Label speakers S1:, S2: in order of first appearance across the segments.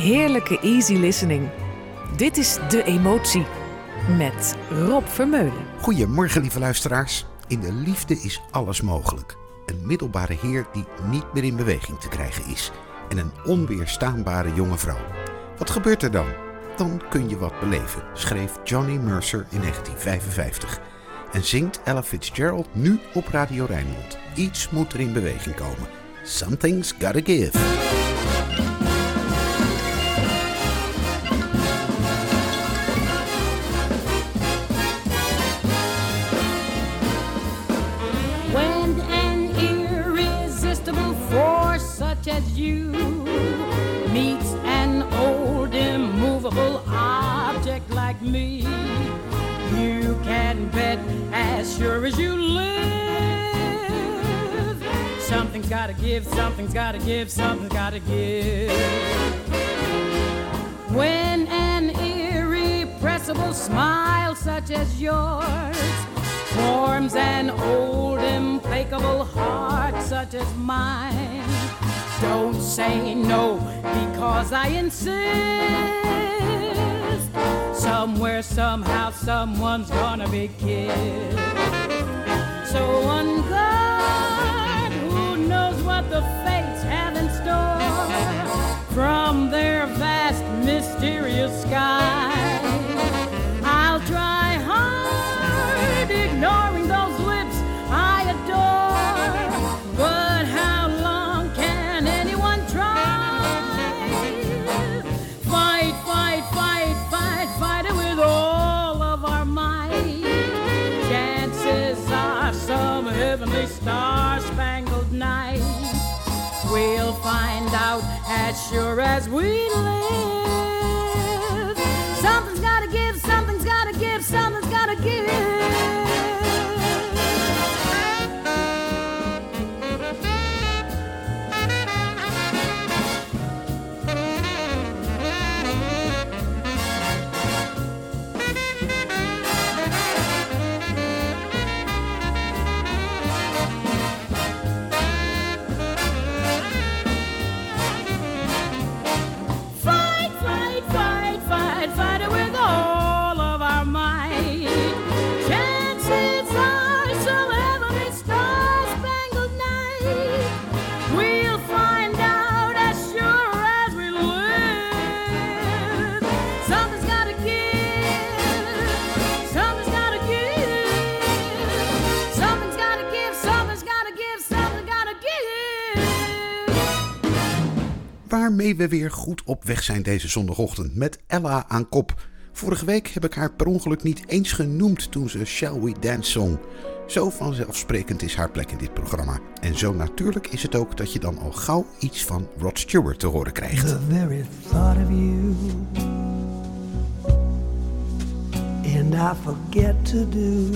S1: heerlijke easy listening. Dit is De Emotie met Rob Vermeulen.
S2: Goedemorgen, lieve luisteraars. In de liefde is alles mogelijk. Een middelbare heer die niet meer in beweging te krijgen is. En een onweerstaanbare jonge vrouw. Wat gebeurt er dan? Dan kun je wat beleven, schreef Johnny Mercer in 1955. En zingt Ella Fitzgerald nu op Radio Rijnmond. Iets moet er in beweging komen. Something's gotta give.
S3: Sure as you live. Something's gotta give, something's gotta give, something's gotta give. When an irrepressible smile such as yours forms an old implacable heart such as mine. Don't say no because I insist. Somewhere, somehow, someone's gonna be killed. So on sure as we
S2: Waarmee we weer goed op weg zijn deze zondagochtend met Ella aan kop. Vorige week heb ik haar per ongeluk niet eens genoemd toen ze Shall We Dance zong. Zo vanzelfsprekend is haar plek in dit programma. En zo natuurlijk is het ook dat je dan al gauw iets van Rod Stewart te horen krijgt.
S4: And I forget to do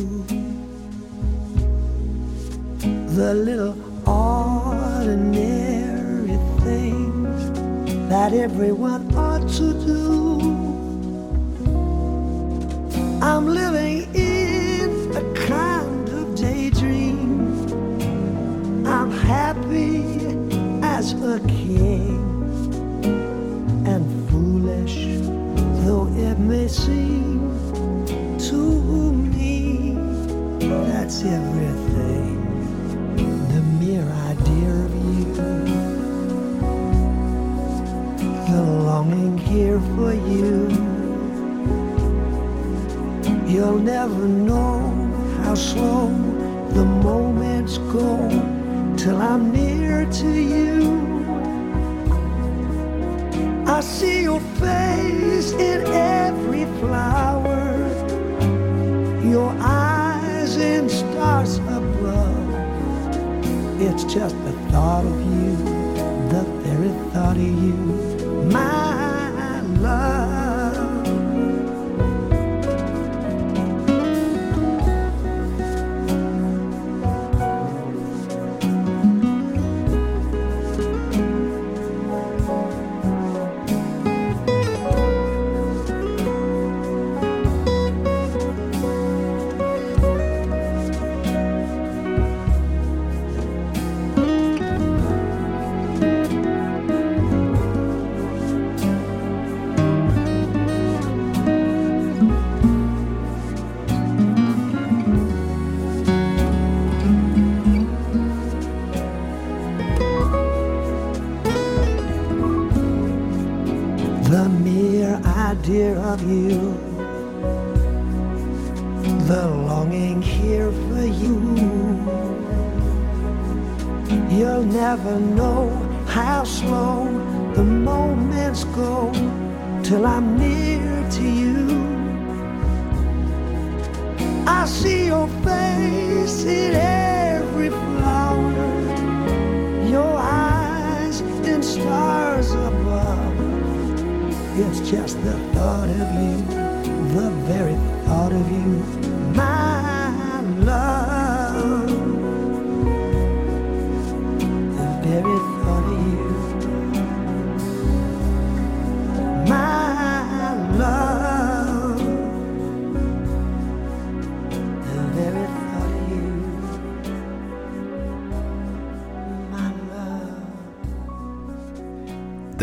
S4: The little That everyone ought to do. I'm living in a kind of daydream. I'm happy as a king and foolish though it may seem to me that's everything. The mere idea of you the longing here for you. You'll never know how slow the moments go till i'm near to you. I see your face in every flower, your eyes in stars above. It's just the thought of you, the very thought of you, my love.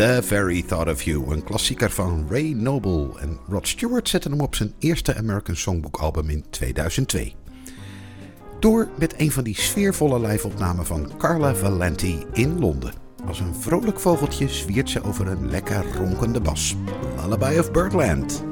S2: The Very Thought of You,
S5: een klassieker van Ray Noble. En Rod Stewart zette hem op zijn eerste American Songbook album in 2002 door met een van die sfeervolle lijfopnamen van Carla Valenti in Londen. Als een vrolijk vogeltje zwiert ze over een lekker ronkende bas. Lullaby of Birdland.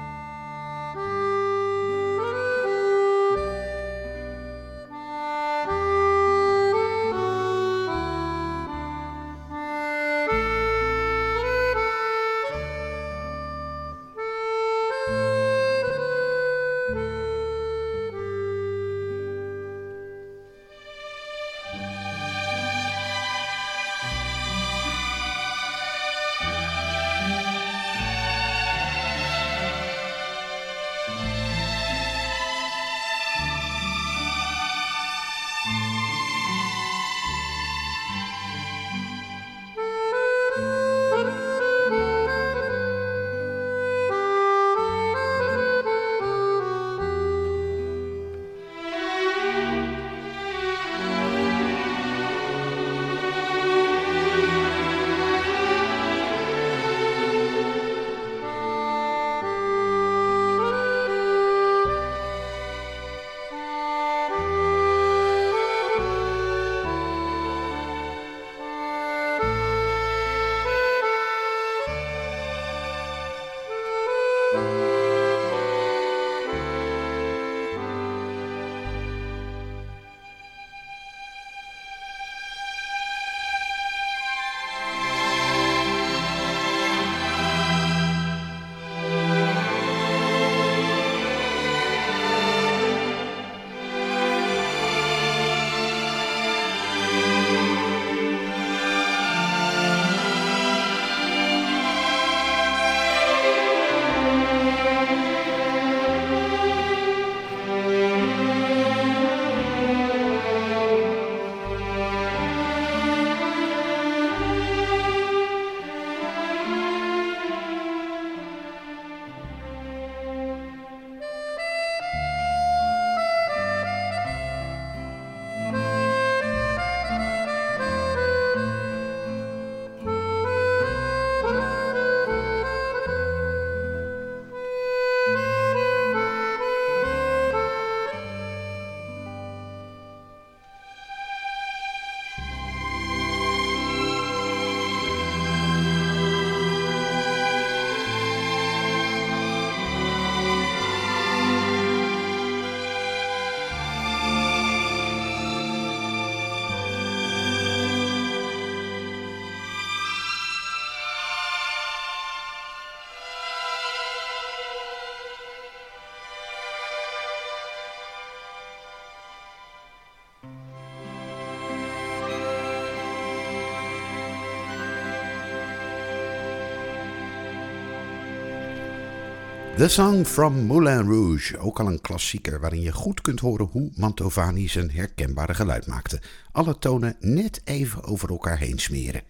S2: The Song from Moulin Rouge, ook al een klassieker waarin je goed kunt horen hoe Mantovani zijn herkenbare geluid maakte. Alle tonen net even over elkaar heen smeren.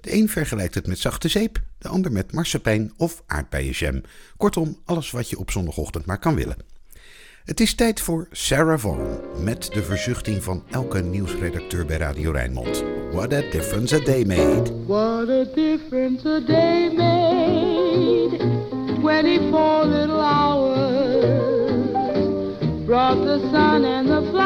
S2: De een vergelijkt het met zachte zeep, de ander met marsepein of aardbeienjam. Kortom, alles wat je op zondagochtend maar kan willen. Het is tijd voor Sarah Vaughan met de verzuchting van elke nieuwsredacteur bij Radio Rijnmond. What a difference a day made.
S6: What a difference a day made. 24 little hours. Brought the sun and the flowers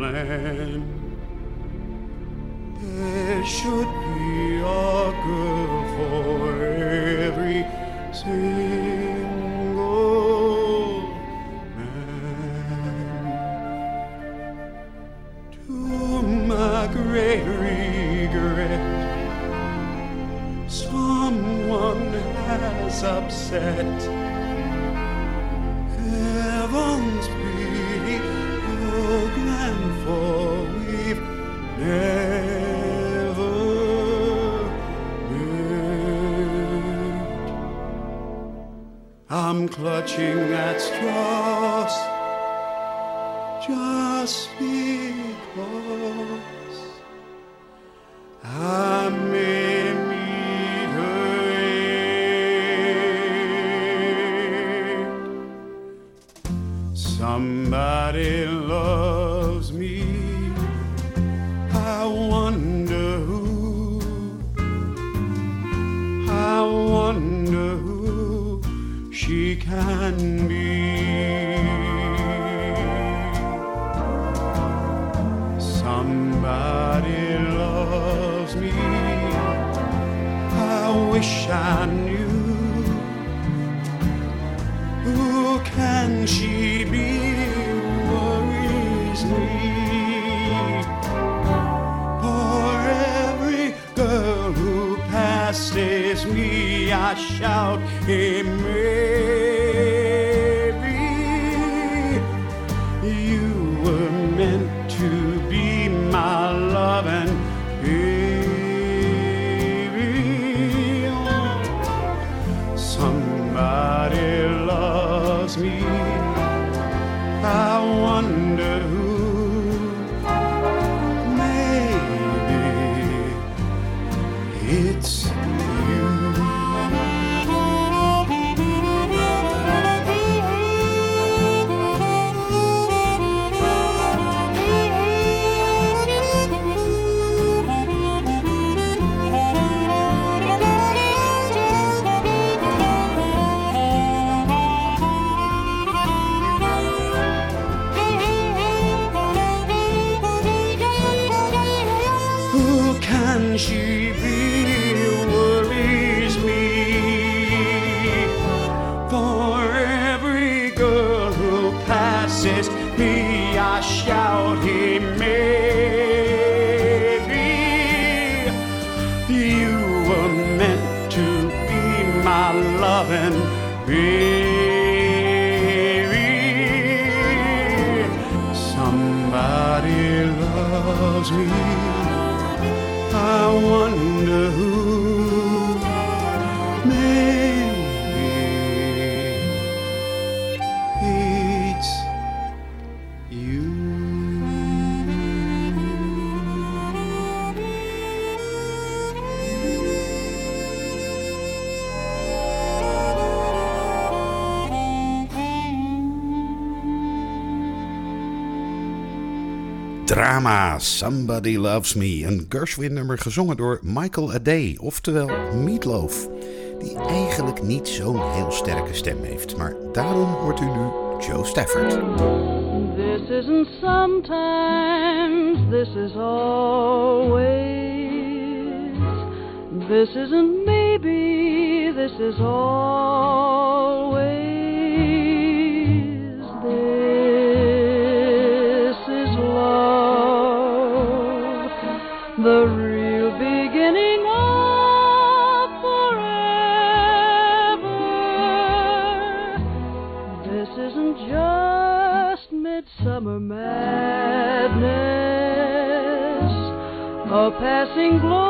S7: plan. There should be a girl for every single man. To my great regret, someone has upset heaven's we've. I'm clutching at straws just because
S2: drama Somebody Loves Me. Een Gershwin-nummer gezongen door Michael Aday, oftewel Meatloaf. Die eigenlijk niet zo'n heel sterke stem heeft. Maar daarom hoort u nu Joe Stafford.
S6: This isn't sometimes, this is always. This isn't maybe, this is always. passing
S8: glory.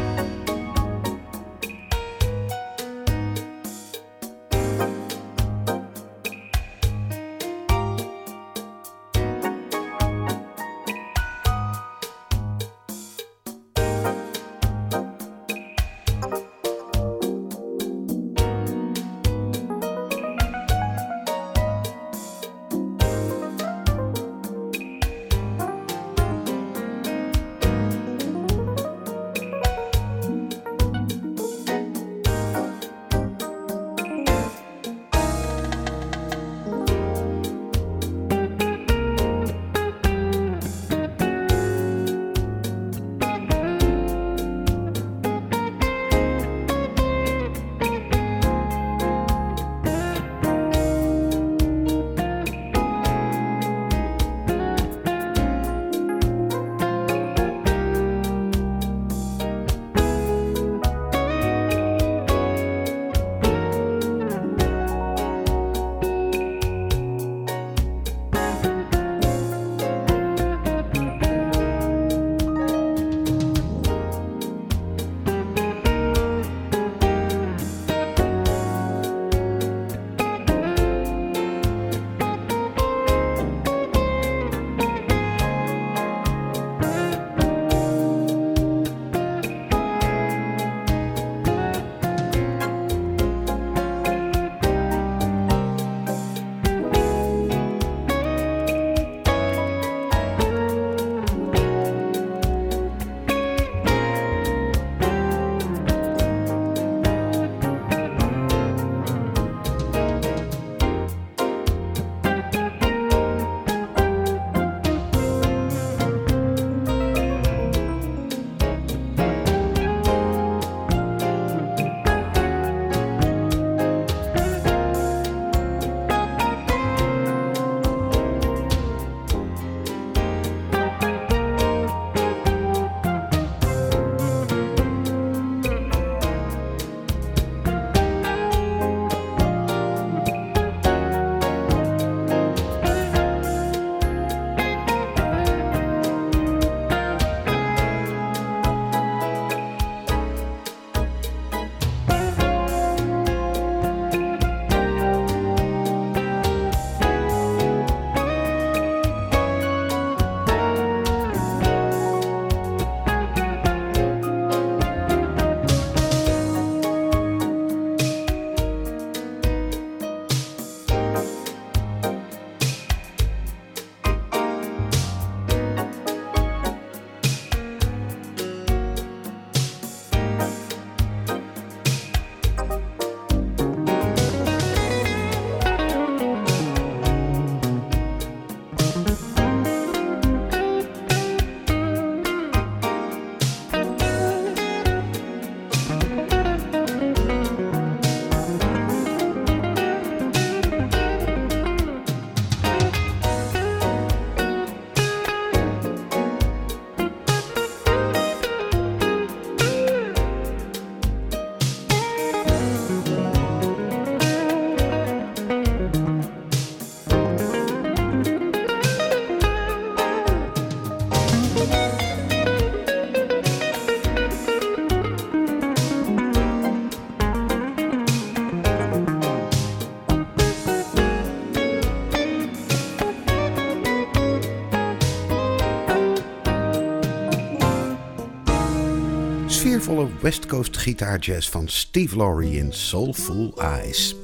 S2: Sfeervolle West Coast gitaarjazz van Steve Laurie in Soulful Eyes.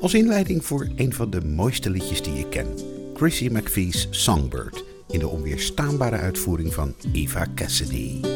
S2: Als inleiding voor een van de mooiste liedjes die ik ken, Chrissy McVie's Songbird, in de onweerstaanbare uitvoering van Eva Cassidy.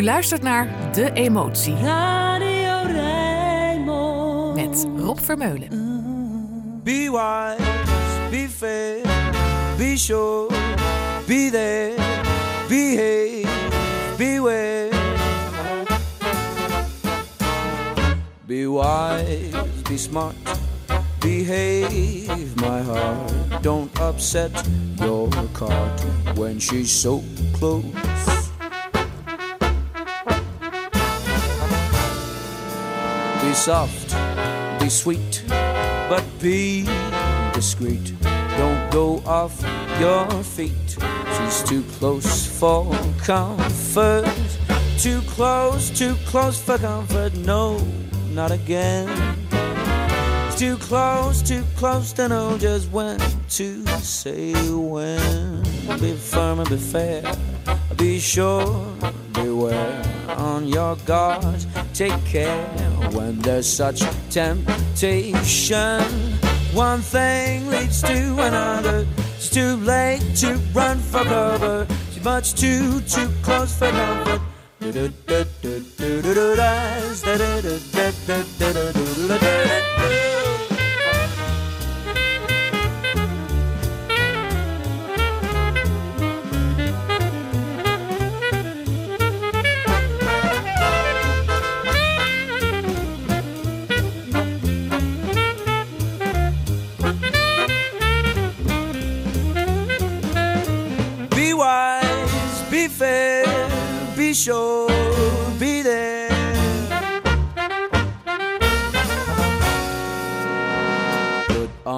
S8: U luistert naar De Emotie
S6: Radio Rijnmond.
S8: met Rob Vermeulen.
S9: Be wise, be fair, be sure, be there, behave, beware. Be wise, be smart, behave, my heart. Don't upset your cart when she's so close. Be soft, be sweet, but be discreet. Don't go off your feet. She's too close for comfort. Too close, too close for comfort. No, not again. Too close, too close to know just when to say when. Be firm and be fair. Be sure, beware on your guard. Take care when there's such temptation. One thing leads to another. It's too late to run for cover. Too much too, too close for comfort. Be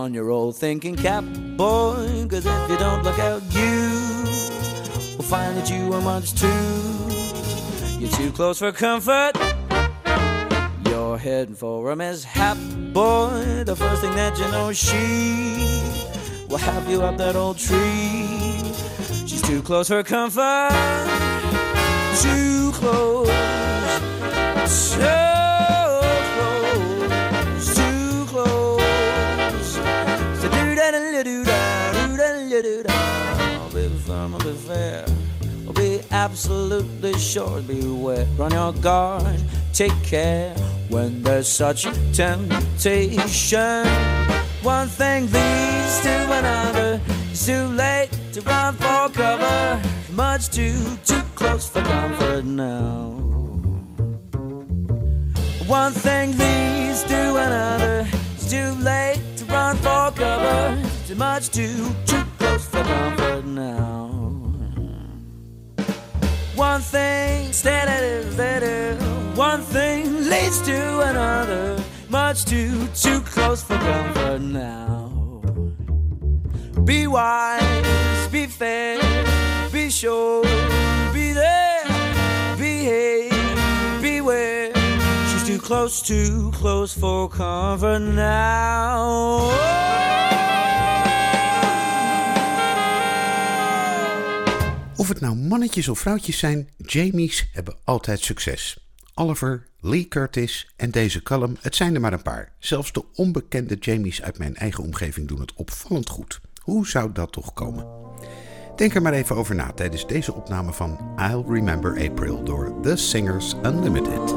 S9: on your old thinking cap, boy, cause if you don't look out, you will find that you are much too. You're too close for comfort. You're heading for a mishap, boy. The first thing that you know, she will have you up that old tree. She's too close for comfort. Too close. So be absolutely sure. Beware, on your guard. Take care when there's such temptation. One thing leads to another. It's too late to run for cover. Much too, too close for comfort now. One thing leads to another. It's too late to run for cover. Too much too, too close for comfort now. One thing. One thing leads to another. Much too, too close for comfort now. Be wise, be fair, be sure, be there, behave, beware. She's too close, too close for comfort now.
S2: Of het nou mannetjes of vrouwtjes zijn, Jamies hebben altijd succes. Oliver, Lee Curtis en deze Callum, het zijn er maar een paar. Zelfs de onbekende Jamies uit mijn eigen omgeving doen het opvallend goed. Hoe zou dat toch komen? Denk er maar even over na tijdens deze opname van I'll Remember April door The Singers Unlimited.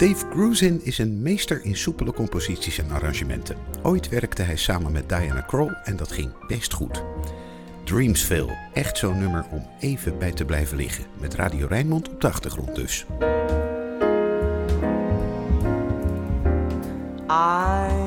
S2: Dave Grusin is een meester in soepele composities en arrangementen. Ooit werkte hij samen met Diana Kroll en dat ging best goed. Dreamsville, echt zo'n nummer om even bij te blijven liggen. Met Radio Rijnmond op de achtergrond dus.
S10: I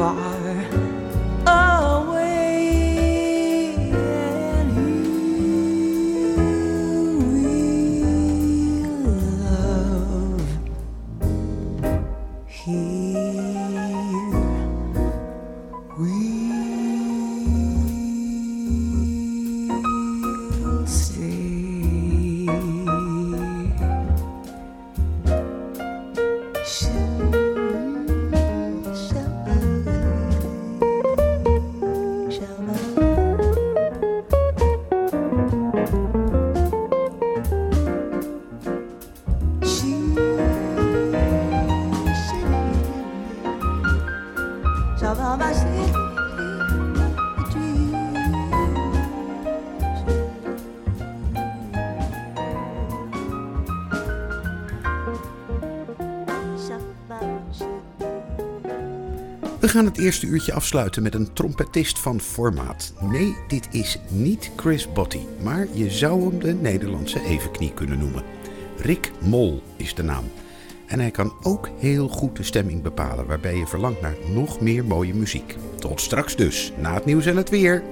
S10: far
S2: gaan het eerste uurtje afsluiten met een trompetist van formaat. Nee, dit is niet Chris Botti, maar je zou hem de Nederlandse evenknie kunnen noemen. Rick Mol is de naam. En hij kan ook heel goed de stemming bepalen, waarbij je verlangt naar nog meer mooie muziek. Tot straks dus, na het nieuws en het weer.